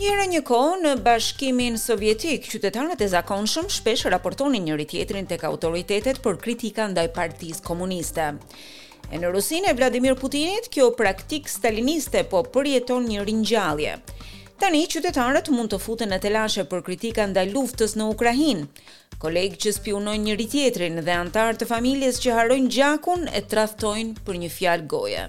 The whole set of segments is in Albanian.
Njëherë e një kohë në Bashkimin Sovjetik, qytetarët e zakonshëm shpesh raportonin njëri-tjetrin tek autoritetet për kritika ndaj Partisë Komuniste. E në Rusinë e Vladimir Putinit, kjo praktikë staliniste po përjeton një ringjallje. Tani qytetarët mund të futen në telashe për kritika ndaj luftës në Ukrainë, kolegë që spiunojnë njëri-tjetrin dhe anëtarë të familjes që harrojnë gjakun e tradhtojnë për një fjalë goje.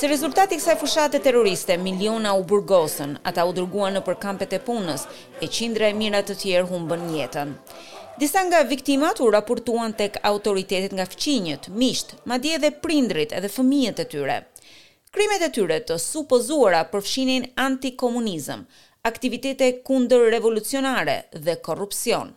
Si rezultat i kësaj fushate terroriste, miliona u burgosën, ata u dërguan nëpër kampet e punës, e qindra e mijëra të tjerë humbën jetën. Disa nga viktimat u raportuan tek autoritetet nga fqinjët, miqtë, madje edhe prindërit dhe fëmijët e tyre. Krimet e tyre të supozuara përfshinin antikomunizëm, aktivitete kundërrevolucionare dhe korrupsion.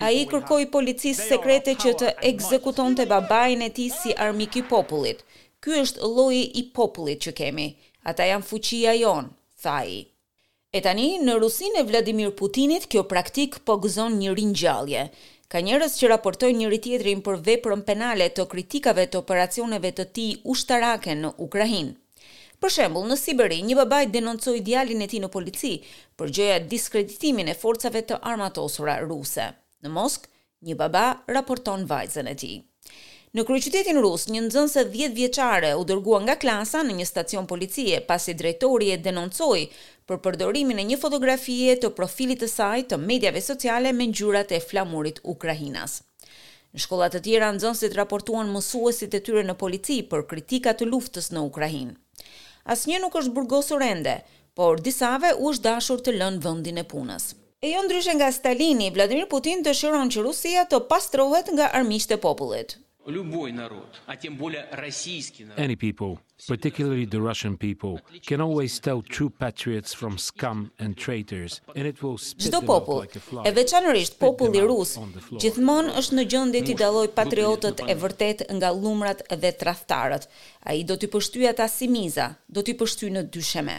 Ai i kërkoi policisë sekrete që të ekzekutonte babain e tij si armik i popullit. Ky është lloji i popullit që kemi. Ata janë fuqia jonë, tha ai. E tani, në Rusinë e Vladimir Putinit, kjo praktikë po gëzon një ringjallje. Ka njerëz që raportojnë njëri-tjetrin për veprën penale të kritikave të operacioneve të tij ushtarake në Ukrainë. Për shembull, në Siberi, një babai denoncoi djalin e tij në polici për gjëja diskreditimin e forcave të armatosura ruse. Në Moskë, një baba raporton vajzën e tij. Në kryeqytetin rus, një nxënëse dhjetë vjeçare u dërgua nga klasa në një stacion policie pasi drejtori e denoncoi për përdorimin e një fotografie të profilit të saj të mediave sociale me ngjyrat e flamurit ukrainas. Në shkolla të tjera nxënësit raportuan mësuesit e tyre në polici për kritika të luftës në Ukrainë. Asnjë nuk është burgosur ende, por disave u është dashur të lënë vendin e punës. E jo ndryshe nga Stalini, Vladimir Putin dëshiron që Rusia të pastrohet nga armiqtë e popullit. Any people. particularly the Russian people can always tell true patriots from scum and traitors and it will spit them out like a fly. Çdo popull, e veçanërisht populli rus, gjithmonë është në gjendje t'i dallojë patriotët e vërtetë nga llumrat dhe tradhtarët. Ai do t'i pështyjë ata si miza, do t'i pështyjë në dysheme.